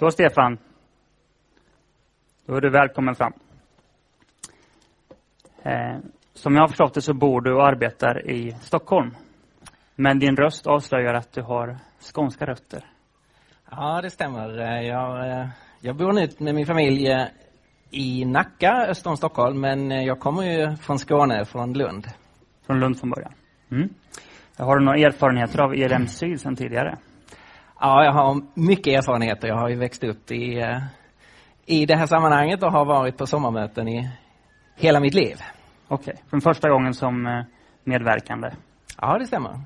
Då Stefan, då är du välkommen fram. Eh, som jag har förstått det så bor du och arbetar i Stockholm. Men din röst avslöjar att du har skånska rötter. Ja, det stämmer. Jag, eh, jag bor nu med min familj eh, i Nacka öster om Stockholm, men eh, jag kommer ju från Skåne, från Lund. Från Lund från början. Mm. Har du några erfarenheter av ELM Syd sedan tidigare? Ja, jag har mycket erfarenheter. Jag har ju växt upp i, i det här sammanhanget och har varit på sommarmöten i hela mitt liv. Okej, okay. från första gången som medverkande? Ja, det stämmer.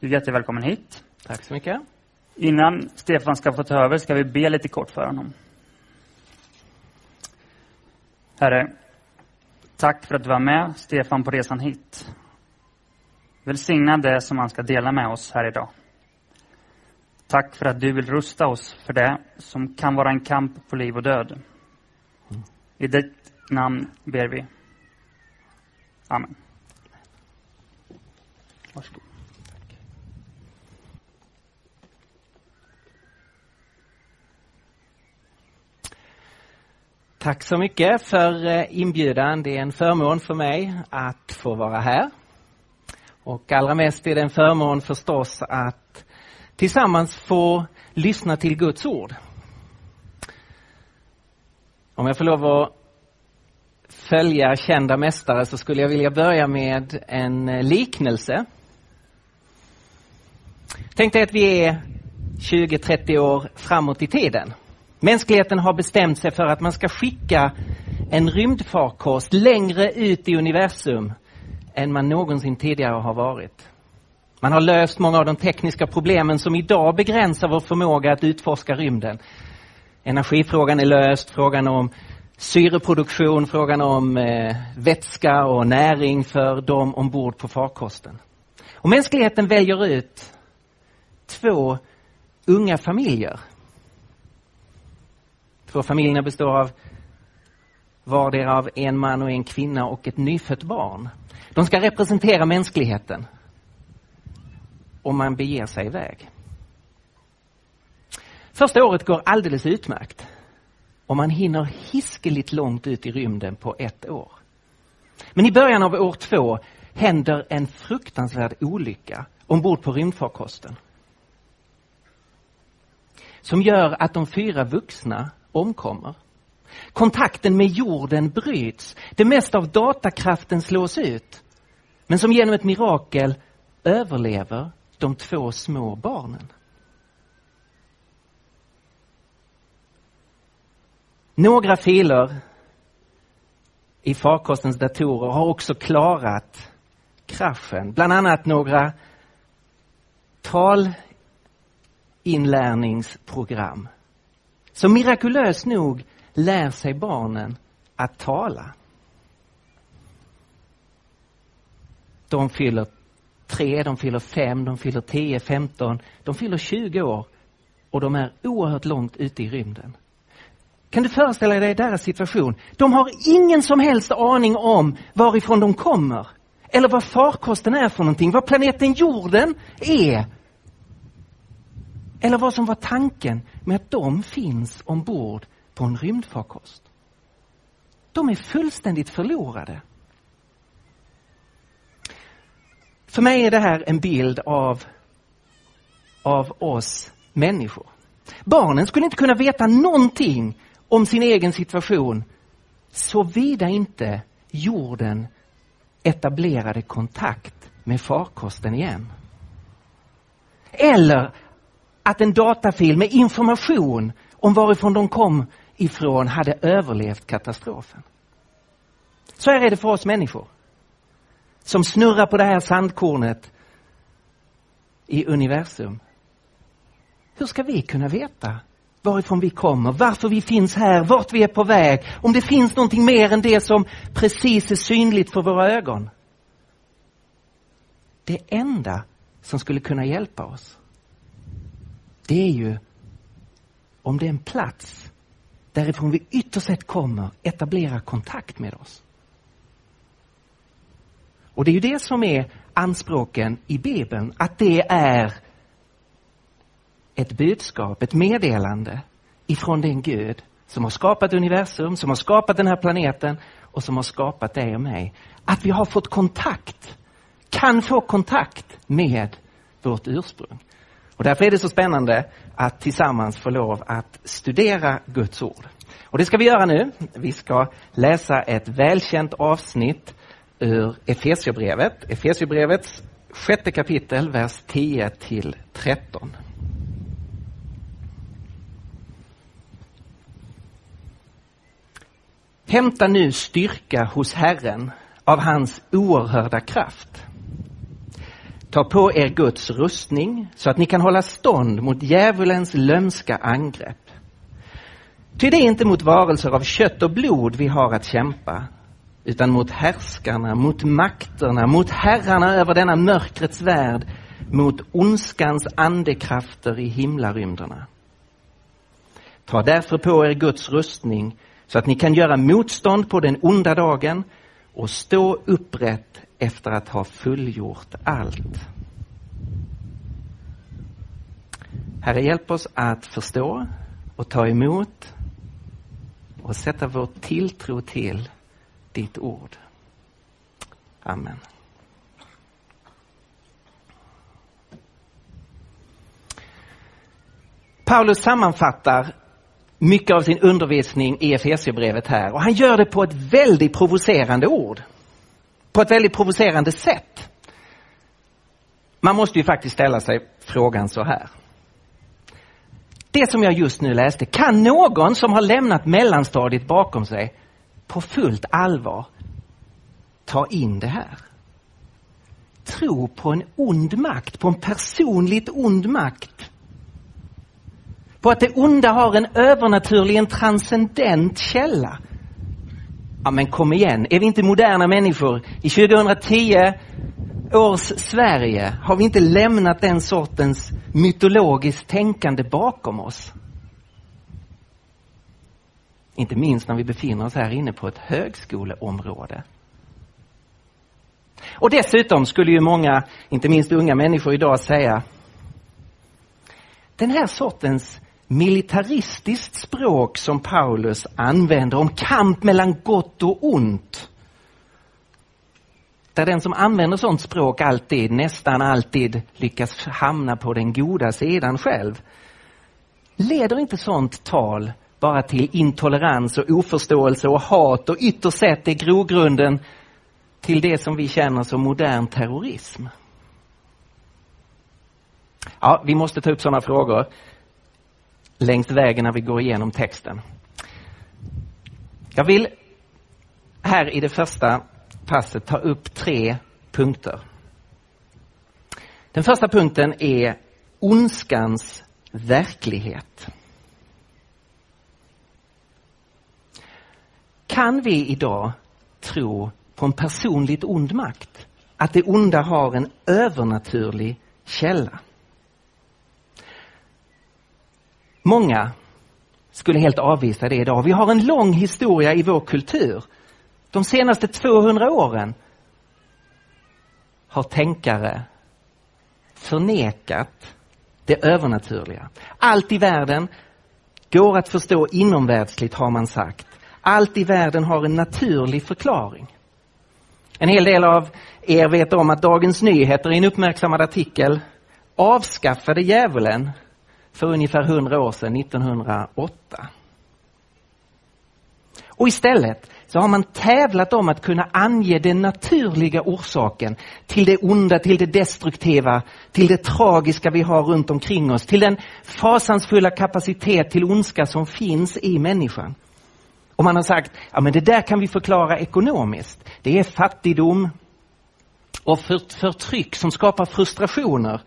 Du är jättevälkommen hit. Tack så mycket. Innan Stefan ska få ta över ska vi be lite kort för honom. Herre, tack för att du var med Stefan på resan hit. Välsigna det som han ska dela med oss här idag. Tack för att du vill rusta oss för det som kan vara en kamp på liv och död. I ditt namn ber vi. Amen. Varsågod. Tack så mycket för eh, inbjudan. Det är en förmån för mig att få vara här. Och allra mest är det en förmån förstås att tillsammans få lyssna till Guds ord. Om jag får lov att följa kända mästare så skulle jag vilja börja med en liknelse. Tänk dig att vi är 20-30 år framåt i tiden. Mänskligheten har bestämt sig för att man ska skicka en rymdfarkost längre ut i universum än man någonsin tidigare har varit. Man har löst många av de tekniska problemen som idag begränsar vår förmåga att utforska rymden. Energifrågan är löst, frågan om syreproduktion, frågan om eh, vätska och näring för dem ombord på farkosten. Och mänskligheten väljer ut två unga familjer Två familjerna består av vardera av en man och en kvinna och ett nyfött barn. De ska representera mänskligheten om man beger sig iväg. Första året går alldeles utmärkt och man hinner hiskeligt långt ut i rymden på ett år. Men i början av år två händer en fruktansvärd olycka ombord på rymdfarkosten. Som gör att de fyra vuxna omkommer. Kontakten med jorden bryts. Det mesta av datakraften slås ut. Men som genom ett mirakel överlever de två små barnen. Några filer i farkostens datorer har också klarat kraschen. Bland annat några talinlärningsprogram så mirakulöst nog lär sig barnen att tala. De fyller tre, de fyller fem, de fyller tio, femton, de fyller tjugo år och de är oerhört långt ute i rymden. Kan du föreställa dig deras situation? De har ingen som helst aning om varifrån de kommer. Eller vad farkosten är för någonting, vad planeten jorden är. Eller vad som var tanken med att de finns ombord på en rymdfarkost. De är fullständigt förlorade. För mig är det här en bild av, av oss människor. Barnen skulle inte kunna veta någonting om sin egen situation såvida inte jorden etablerade kontakt med farkosten igen. Eller att en datafil med information om varifrån de kom ifrån hade överlevt katastrofen. Så här är det för oss människor. Som snurrar på det här sandkornet i universum. Hur ska vi kunna veta varifrån vi kommer, varför vi finns här, vart vi är på väg, om det finns någonting mer än det som precis är synligt för våra ögon? Det enda som skulle kunna hjälpa oss, det är ju om det är en plats därifrån vi ytterst sett kommer etablera kontakt med oss. Och det är ju det som är anspråken i Bibeln, att det är ett budskap, ett meddelande ifrån den Gud som har skapat universum, som har skapat den här planeten och som har skapat dig och mig. Att vi har fått kontakt, kan få kontakt med vårt ursprung. Och därför är det så spännande att tillsammans få lov att studera Guds ord. Och det ska vi göra nu. Vi ska läsa ett välkänt avsnitt ur Efesierbrevet. Efesierbrevets sjätte kapitel, vers 10 till 13. Hämta nu styrka hos Herren av hans oerhörda kraft. Ta på er Guds rustning så att ni kan hålla stånd mot djävulens lömska angrepp. Ty det är inte mot varelser av kött och blod vi har att kämpa, utan mot härskarna, mot makterna, mot herrarna över denna mörkrets värld, mot ondskans andekrafter i himlarymderna. Ta därför på er Guds rustning så att ni kan göra motstånd på den onda dagen och stå upprätt efter att ha fullgjort allt. Herre, hjälp oss att förstå och ta emot och sätta vår tilltro till ditt ord. Amen. Paulus sammanfattar mycket av sin undervisning i Efesierbrevet här och han gör det på ett väldigt provocerande ord. På ett väldigt provocerande sätt. Man måste ju faktiskt ställa sig frågan så här. Det som jag just nu läste, kan någon som har lämnat mellanstadiet bakom sig på fullt allvar ta in det här? Tro på en ond makt, på en personligt ond makt på att det onda har en övernaturlig, en transcendent källa. Ja men kom igen, är vi inte moderna människor? I 2010 års Sverige har vi inte lämnat den sortens mytologiskt tänkande bakom oss. Inte minst när vi befinner oss här inne på ett högskoleområde. Och dessutom skulle ju många, inte minst unga människor idag säga, den här sortens militaristiskt språk som Paulus använder om kamp mellan gott och ont. Där den som använder sånt språk alltid, nästan alltid lyckas hamna på den goda sidan själv. Leder inte sånt tal bara till intolerans och oförståelse och hat och ytterst sett är grogrunden till det som vi känner som modern terrorism? Ja, vi måste ta upp sådana frågor längs vägen när vi går igenom texten. Jag vill här i det första passet ta upp tre punkter. Den första punkten är ondskans verklighet. Kan vi idag tro på en personligt ond makt? Att det onda har en övernaturlig källa? Många skulle helt avvisa det idag. Vi har en lång historia i vår kultur. De senaste 200 åren har tänkare förnekat det övernaturliga. Allt i världen går att förstå inomvärldsligt har man sagt. Allt i världen har en naturlig förklaring. En hel del av er vet om att Dagens Nyheter i en uppmärksammad artikel avskaffade djävulen för ungefär 100 år sedan, 1908. Och istället så har man tävlat om att kunna ange den naturliga orsaken till det onda, till det destruktiva, till det tragiska vi har runt omkring oss, till den fasansfulla kapacitet till ondska som finns i människan. Och man har sagt, ja men det där kan vi förklara ekonomiskt. Det är fattigdom och förtryck som skapar frustrationer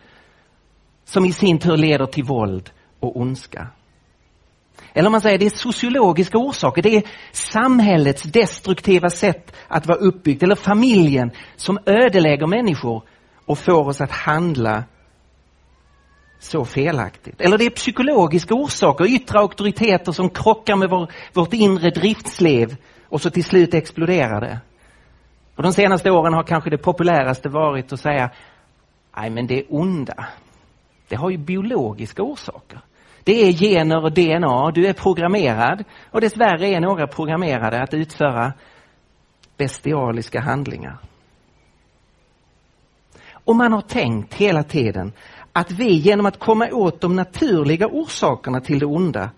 som i sin tur leder till våld och ondska. Eller om man säger det är sociologiska orsaker, det är samhällets destruktiva sätt att vara uppbyggt, eller familjen som ödelägger människor och får oss att handla så felaktigt. Eller det är psykologiska orsaker, yttre auktoriteter som krockar med vår, vårt inre driftsliv och så till slut exploderar det. Och de senaste åren har kanske det populäraste varit att säga, nej men det är onda. Det har ju biologiska orsaker. Det är gener och DNA. Du är programmerad och dessvärre är några programmerade att utföra bestialiska handlingar. Och man har tänkt hela tiden att vi genom att komma åt de naturliga orsakerna till det onda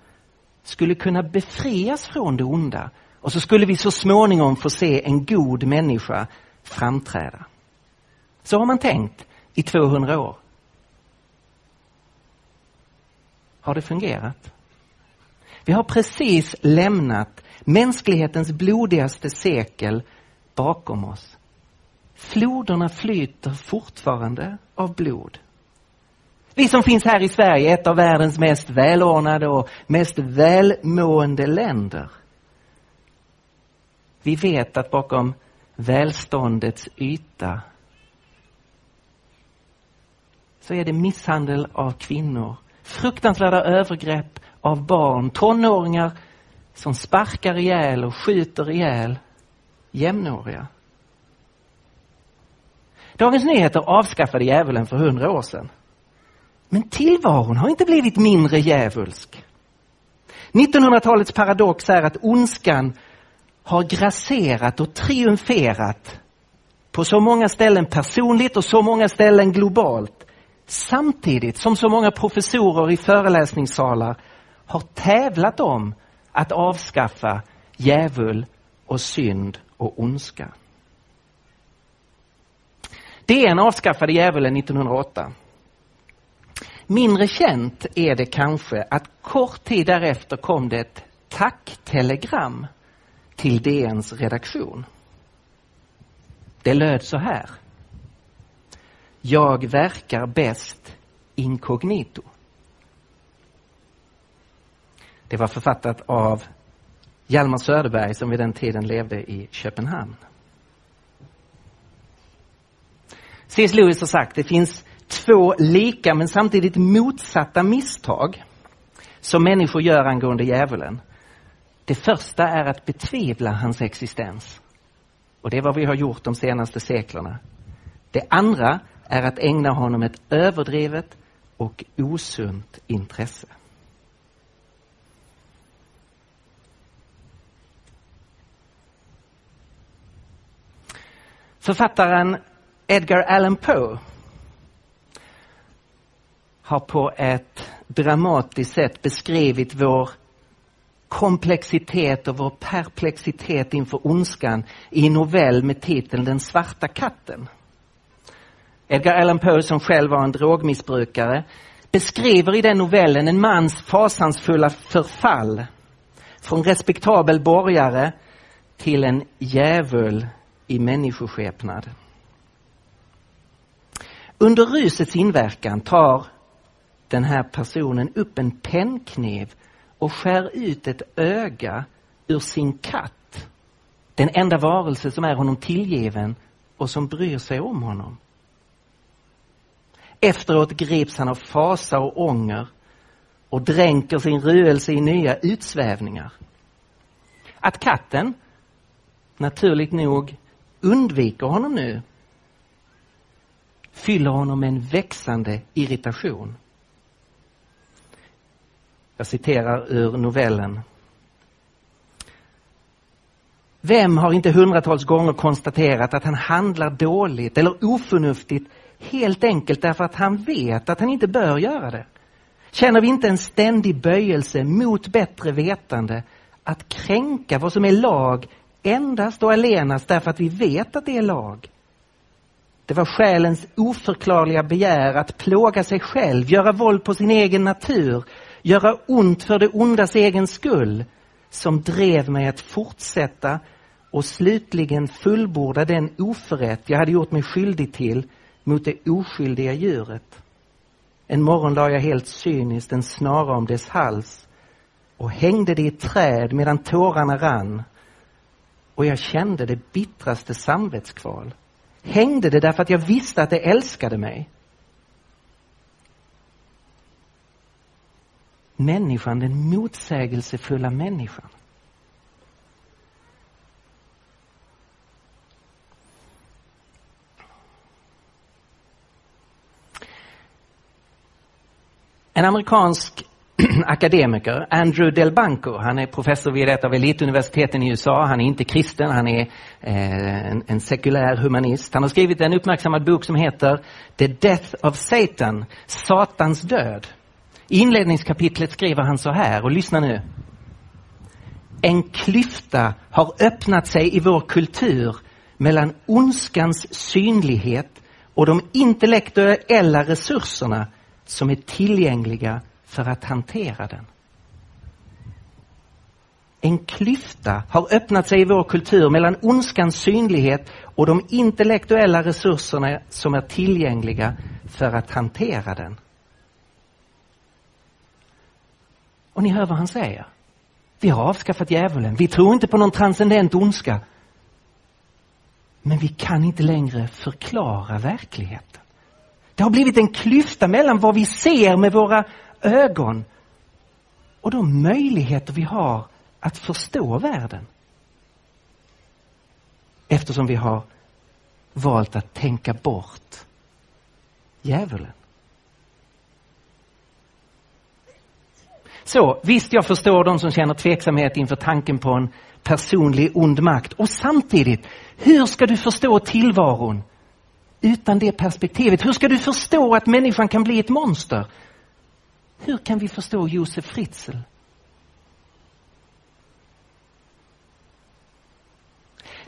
skulle kunna befrias från det onda och så skulle vi så småningom få se en god människa framträda. Så har man tänkt i 200 år. Har det fungerat? Vi har precis lämnat mänsklighetens blodigaste sekel bakom oss. Floderna flyter fortfarande av blod. Vi som finns här i Sverige, ett av världens mest välordnade och mest välmående länder. Vi vet att bakom välståndets yta så är det misshandel av kvinnor, fruktansvärda övergrepp av barn, tonåringar som sparkar ihjäl och skjuter ihjäl jämnåriga. Dagens Nyheter avskaffade djävulen för hundra år sedan. Men tillvaron har inte blivit mindre djävulsk. 1900-talets paradox är att ondskan har grasserat och triumferat på så många ställen personligt och så många ställen globalt. Samtidigt som så många professorer i föreläsningssalar har tävlat om att avskaffa djävul och synd och ondska. DN avskaffade djävulen 1908. Mindre känt är det kanske att kort tid därefter kom det ett tacktelegram till DNs redaktion. Det löd så här. Jag verkar bäst inkognito. Det var författat av Hjalmar Söderberg som vid den tiden levde i Köpenhamn. C.S. Lewis har sagt det finns två lika men samtidigt motsatta misstag som människor gör angående djävulen. Det första är att betvivla hans existens. Och det är vad vi har gjort de senaste seklerna. Det andra är att ägna honom ett överdrivet och osunt intresse. Författaren Edgar Allan Poe har på ett dramatiskt sätt beskrivit vår komplexitet och vår perplexitet inför ondskan i en novell med titeln Den svarta katten. Edgar Allan Poe, som själv var en drogmissbrukare, beskriver i den novellen en mans fasansfulla förfall från respektabel borgare till en djävul i människoskepnad. Under rusets inverkan tar den här personen upp en pennkniv och skär ut ett öga ur sin katt. Den enda varelse som är honom tillgiven och som bryr sig om honom. Efteråt grips han av fasa och ånger och dränker sin rörelse i nya utsvävningar. Att katten, naturligt nog, undviker honom nu fyller honom med en växande irritation. Jag citerar ur novellen. Vem har inte hundratals gånger konstaterat att han handlar dåligt eller oförnuftigt helt enkelt därför att han vet att han inte bör göra det? Känner vi inte en ständig böjelse mot bättre vetande att kränka vad som är lag endast och allenast därför att vi vet att det är lag? Det var själens oförklarliga begär att plåga sig själv, göra våld på sin egen natur, göra ont för det ondas egen skull som drev mig att fortsätta och slutligen fullborda den oförrätt jag hade gjort mig skyldig till mot det oskyldiga djuret. En morgon la jag helt cyniskt en snara om dess hals och hängde det i ett träd medan tårarna rann och jag kände det bittraste samvetskval. Hängde det därför att jag visste att det älskade mig människan, den motsägelsefulla människan. En amerikansk akademiker, Andrew Delbanco. Han är professor vid ett av elituniversiteten i USA. Han är inte kristen, han är eh, en, en sekulär humanist. Han har skrivit en uppmärksammad bok som heter The Death of Satan, Satans död. I inledningskapitlet skriver han så här, och lyssna nu. En klyfta har öppnat sig i vår kultur mellan ondskans synlighet och de intellektuella resurserna som är tillgängliga för att hantera den. En klyfta har öppnat sig i vår kultur mellan ondskans synlighet och de intellektuella resurserna som är tillgängliga för att hantera den. Och ni hör vad han säger. Vi har avskaffat djävulen. Vi tror inte på någon transcendent ondska. Men vi kan inte längre förklara verkligheten. Det har blivit en klyfta mellan vad vi ser med våra ögon och de möjligheter vi har att förstå världen. Eftersom vi har valt att tänka bort djävulen. Så visst, jag förstår de som känner tveksamhet inför tanken på en personlig ond makt. Och samtidigt, hur ska du förstå tillvaron utan det perspektivet? Hur ska du förstå att människan kan bli ett monster? Hur kan vi förstå Josef Fritzl?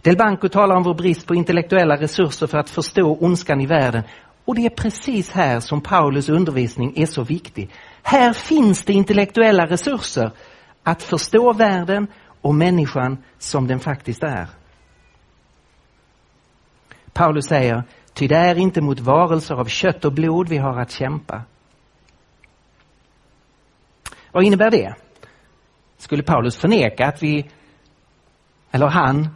Del Banco talar om vår brist på intellektuella resurser för att förstå ondskan i världen. Och det är precis här som Paulus undervisning är så viktig. Här finns det intellektuella resurser att förstå världen och människan som den faktiskt är. Paulus säger, ty det är inte mot varelser av kött och blod vi har att kämpa. Vad innebär det? Skulle Paulus förneka att vi, eller han,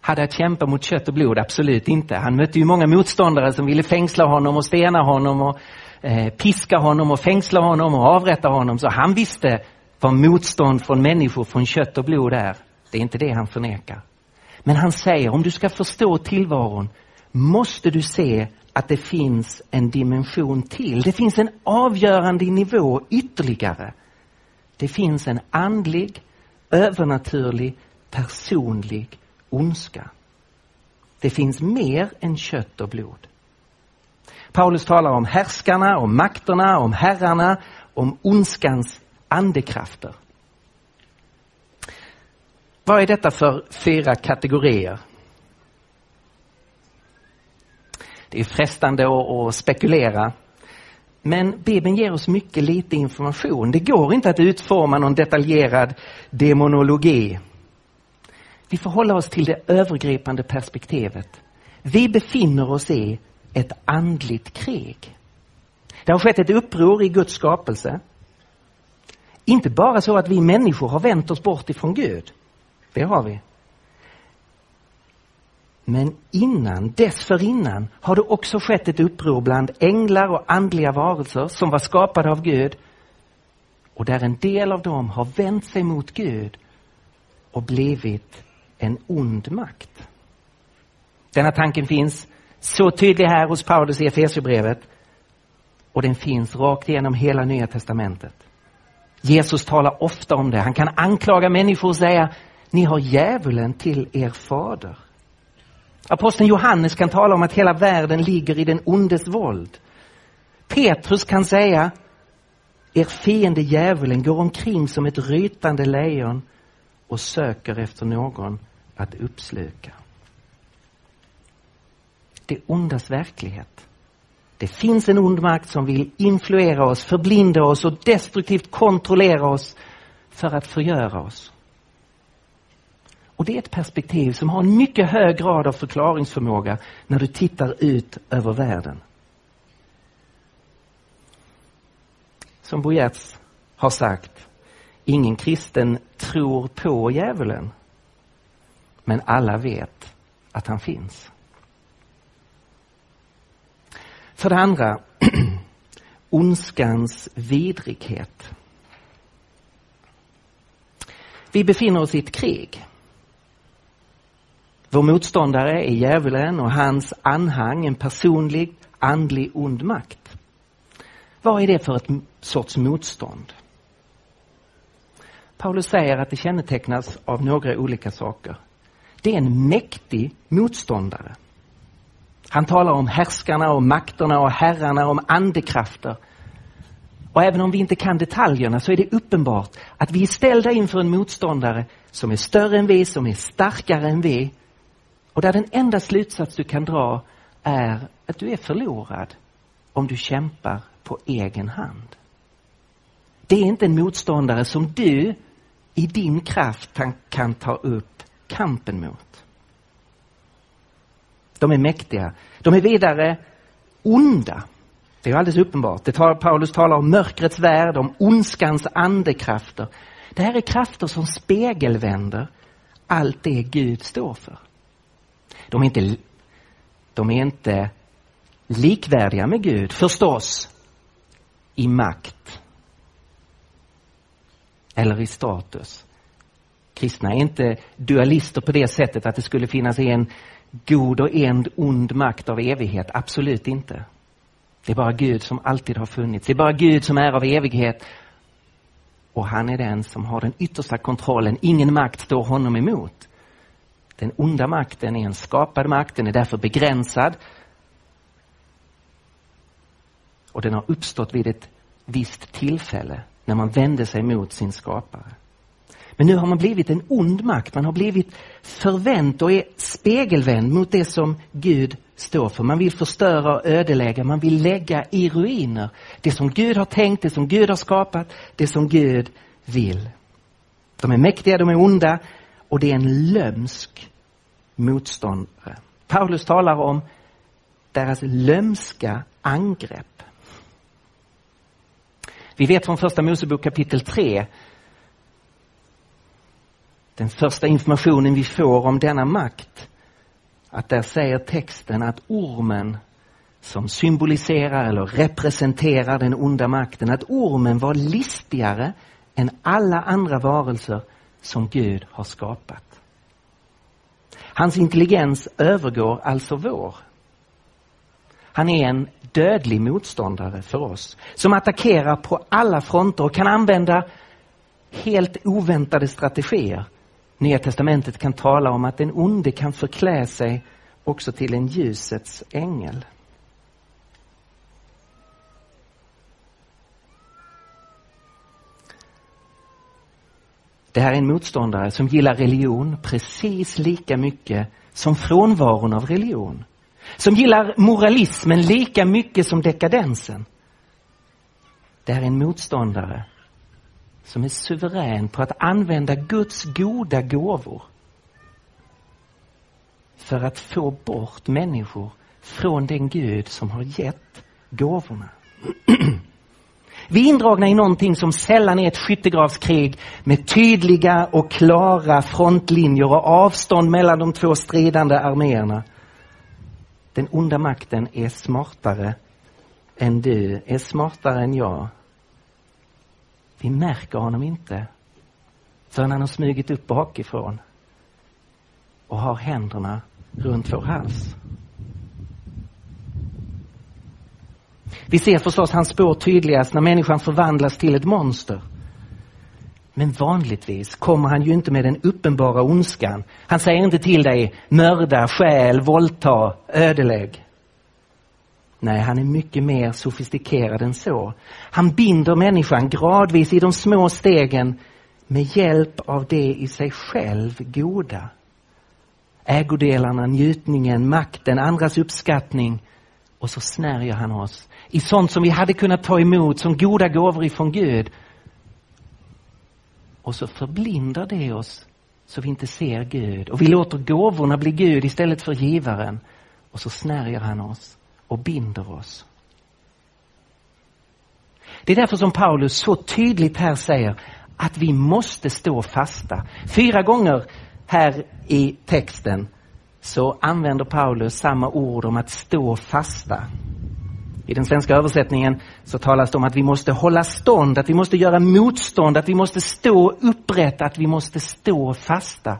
hade att kämpa mot kött och blod? Absolut inte. Han mötte ju många motståndare som ville fängsla honom och stena honom och Eh, piska honom och fängsla honom och avrätta honom. Så han visste vad motstånd från människor från kött och blod är. Det är inte det han förnekar. Men han säger, om du ska förstå tillvaron måste du se att det finns en dimension till. Det finns en avgörande nivå ytterligare. Det finns en andlig, övernaturlig, personlig ondska. Det finns mer än kött och blod. Paulus talar om härskarna, om makterna, om herrarna, om ondskans andekrafter. Vad är detta för fyra kategorier? Det är frestande att spekulera. Men Bibeln ger oss mycket lite information. Det går inte att utforma någon detaljerad demonologi. Vi får hålla oss till det övergripande perspektivet. Vi befinner oss i ett andligt krig. Det har skett ett uppror i Guds skapelse. Inte bara så att vi människor har vänt oss bort ifrån Gud. Det har vi. Men innan, dessförinnan, har det också skett ett uppror bland änglar och andliga varelser som var skapade av Gud och där en del av dem har vänt sig mot Gud och blivit en ond makt. Denna tanken finns så tydlig här hos Paulus i Efesierbrevet och den finns rakt igenom hela Nya Testamentet. Jesus talar ofta om det. Han kan anklaga människor och säga, ni har djävulen till er fader. Aposteln Johannes kan tala om att hela världen ligger i den ondes våld. Petrus kan säga, er fiende djävulen går omkring som ett rytande lejon och söker efter någon att uppsluka. Det ondas verklighet. Det finns en ond makt som vill influera oss, förblinda oss och destruktivt kontrollera oss för att förgöra oss. Och det är ett perspektiv som har en mycket hög grad av förklaringsförmåga när du tittar ut över världen. Som Bo har sagt, ingen kristen tror på djävulen. Men alla vet att han finns. För det andra, ondskans vidrighet. Vi befinner oss i ett krig. Vår motståndare är djävulen och hans anhang en personlig, andlig ond makt. Vad är det för ett sorts motstånd? Paulus säger att det kännetecknas av några olika saker. Det är en mäktig motståndare. Han talar om härskarna och makterna och herrarna, om andekrafter. Och även om vi inte kan detaljerna så är det uppenbart att vi är ställda inför en motståndare som är större än vi, som är starkare än vi. Och där den enda slutsats du kan dra är att du är förlorad om du kämpar på egen hand. Det är inte en motståndare som du i din kraft kan ta upp kampen mot. De är mäktiga. De är vidare onda. Det är alldeles uppenbart. Det tar, Paulus talar om mörkrets värld, om ondskans andekrafter. Det här är krafter som spegelvänder allt det Gud står för. De är inte, de är inte likvärdiga med Gud, förstås, i makt eller i status. Kristna är inte dualister på det sättet att det skulle finnas en god och en ond makt av evighet. Absolut inte. Det är bara Gud som alltid har funnits. Det är bara Gud som är av evighet. Och han är den som har den yttersta kontrollen. Ingen makt står honom emot. Den onda makten är en skapad makt, den är därför begränsad. Och den har uppstått vid ett visst tillfälle när man vände sig mot sin skapare. Men nu har man blivit en ond makt, man har blivit förvänt och är spegelvänd mot det som Gud står för. Man vill förstöra och ödelägga, man vill lägga i ruiner det som Gud har tänkt, det som Gud har skapat, det som Gud vill. De är mäktiga, de är onda och det är en lömsk motståndare. Paulus talar om deras lömska angrepp. Vi vet från första Mosebok kapitel 3 den första informationen vi får om denna makt, att där säger texten att ormen som symboliserar eller representerar den onda makten, att ormen var listigare än alla andra varelser som Gud har skapat. Hans intelligens övergår alltså vår. Han är en dödlig motståndare för oss som attackerar på alla fronter och kan använda helt oväntade strategier. Nya testamentet kan tala om att den onde kan förklä sig också till en ljusets ängel. Det här är en motståndare som gillar religion precis lika mycket som frånvaron av religion. Som gillar moralismen lika mycket som dekadensen. Det här är en motståndare som är suverän på att använda Guds goda gåvor för att få bort människor från den Gud som har gett gåvorna. Vi är indragna i någonting som sällan är ett skyttegravskrig med tydliga och klara frontlinjer och avstånd mellan de två stridande arméerna. Den onda makten är smartare än du, är smartare än jag. Vi märker honom inte förrän han har smugit upp bakifrån och har händerna runt vår hals. Vi ser förstås hans spår tydligast när människan förvandlas till ett monster. Men vanligtvis kommer han ju inte med den uppenbara ondskan. Han säger inte till dig mörda, stjäl, våldta, ödelägg. Nej, han är mycket mer sofistikerad än så. Han binder människan gradvis i de små stegen med hjälp av det i sig själv goda. Ägodelarna, njutningen, makten, andras uppskattning. Och så snärjer han oss i sånt som vi hade kunnat ta emot som goda gåvor ifrån Gud. Och så förblindar det oss så vi inte ser Gud. Och vi låter gåvorna bli Gud istället för givaren. Och så snärjer han oss och binder oss. Det är därför som Paulus så tydligt här säger att vi måste stå fasta. Fyra gånger här i texten så använder Paulus samma ord om att stå fasta. I den svenska översättningen så talas det om att vi måste hålla stånd, att vi måste göra motstånd, att vi måste stå upprätt, att vi måste stå fasta.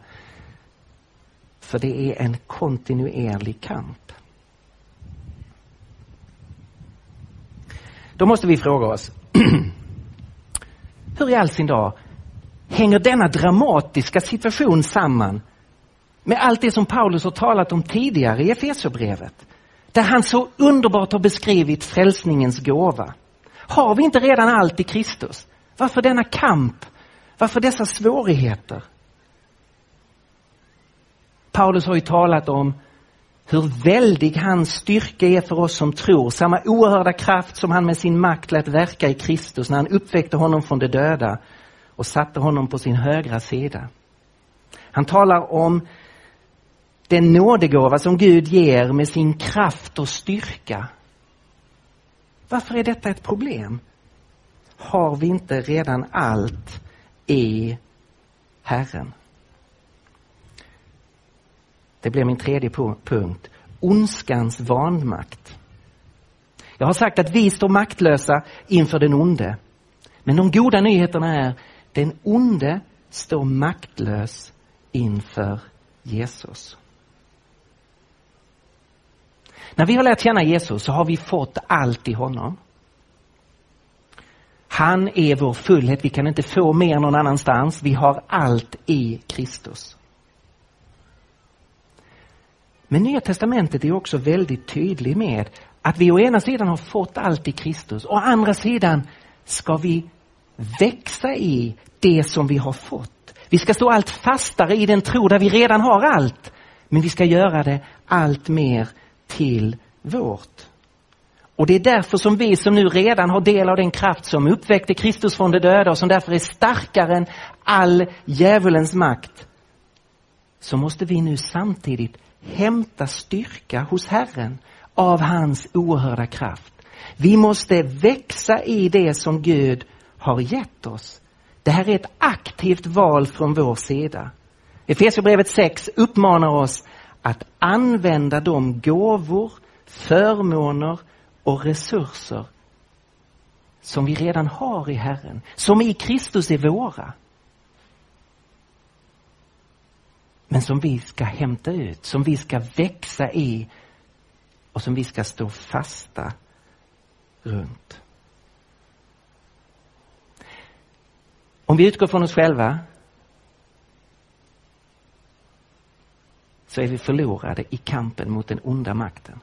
För det är en kontinuerlig kamp. Då måste vi fråga oss, hur i all sin dag hänger denna dramatiska situation samman med allt det som Paulus har talat om tidigare i Efesierbrevet. Där han så underbart har beskrivit frälsningens gåva. Har vi inte redan allt i Kristus? Varför denna kamp? Varför dessa svårigheter? Paulus har ju talat om hur väldig hans styrka är för oss som tror. Samma oerhörda kraft som han med sin makt lät verka i Kristus när han uppväckte honom från de döda och satte honom på sin högra sida. Han talar om den nådegåva som Gud ger med sin kraft och styrka. Varför är detta ett problem? Har vi inte redan allt i Herren? Det blir min tredje punkt. Ondskans vanmakt. Jag har sagt att vi står maktlösa inför den onde. Men de goda nyheterna är, den onde står maktlös inför Jesus. När vi har lärt känna Jesus så har vi fått allt i honom. Han är vår fullhet, vi kan inte få mer någon annanstans. Vi har allt i Kristus. Men Nya Testamentet är också väldigt tydlig med att vi å ena sidan har fått allt i Kristus, å andra sidan ska vi växa i det som vi har fått. Vi ska stå allt fastare i den tro där vi redan har allt, men vi ska göra det allt mer till vårt. Och det är därför som vi som nu redan har del av den kraft som uppväckte Kristus från de döda och som därför är starkare än all djävulens makt, så måste vi nu samtidigt hämta styrka hos Herren av hans oerhörda kraft. Vi måste växa i det som Gud har gett oss. Det här är ett aktivt val från vår sida. Efesierbrevet 6 uppmanar oss att använda de gåvor, förmåner och resurser som vi redan har i Herren, som i Kristus är våra. Men som vi ska hämta ut, som vi ska växa i och som vi ska stå fasta runt. Om vi utgår från oss själva så är vi förlorade i kampen mot den onda makten.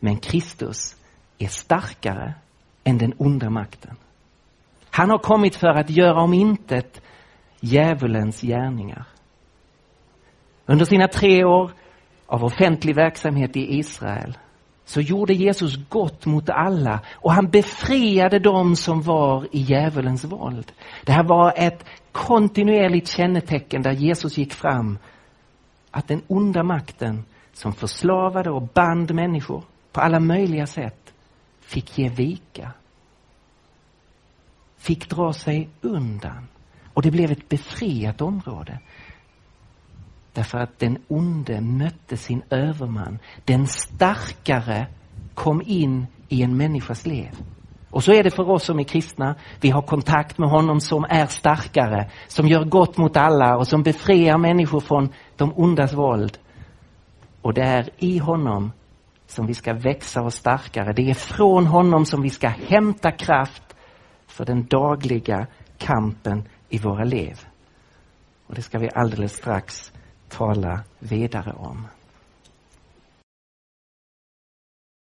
Men Kristus är starkare än den onda makten. Han har kommit för att göra om intet djävulens gärningar. Under sina tre år av offentlig verksamhet i Israel så gjorde Jesus gott mot alla och han befriade dem som var i djävulens våld. Det här var ett kontinuerligt kännetecken där Jesus gick fram. Att den onda makten som förslavade och band människor på alla möjliga sätt fick ge vika. Fick dra sig undan. Och det blev ett befriat område. Därför att den onde mötte sin överman. Den starkare kom in i en människas liv. Och så är det för oss som är kristna. Vi har kontakt med honom som är starkare, som gör gott mot alla och som befriar människor från de ondas våld. Och det är i honom som vi ska växa och starkare. Det är från honom som vi ska hämta kraft för den dagliga kampen i våra liv. Och det ska vi alldeles strax tala vidare om.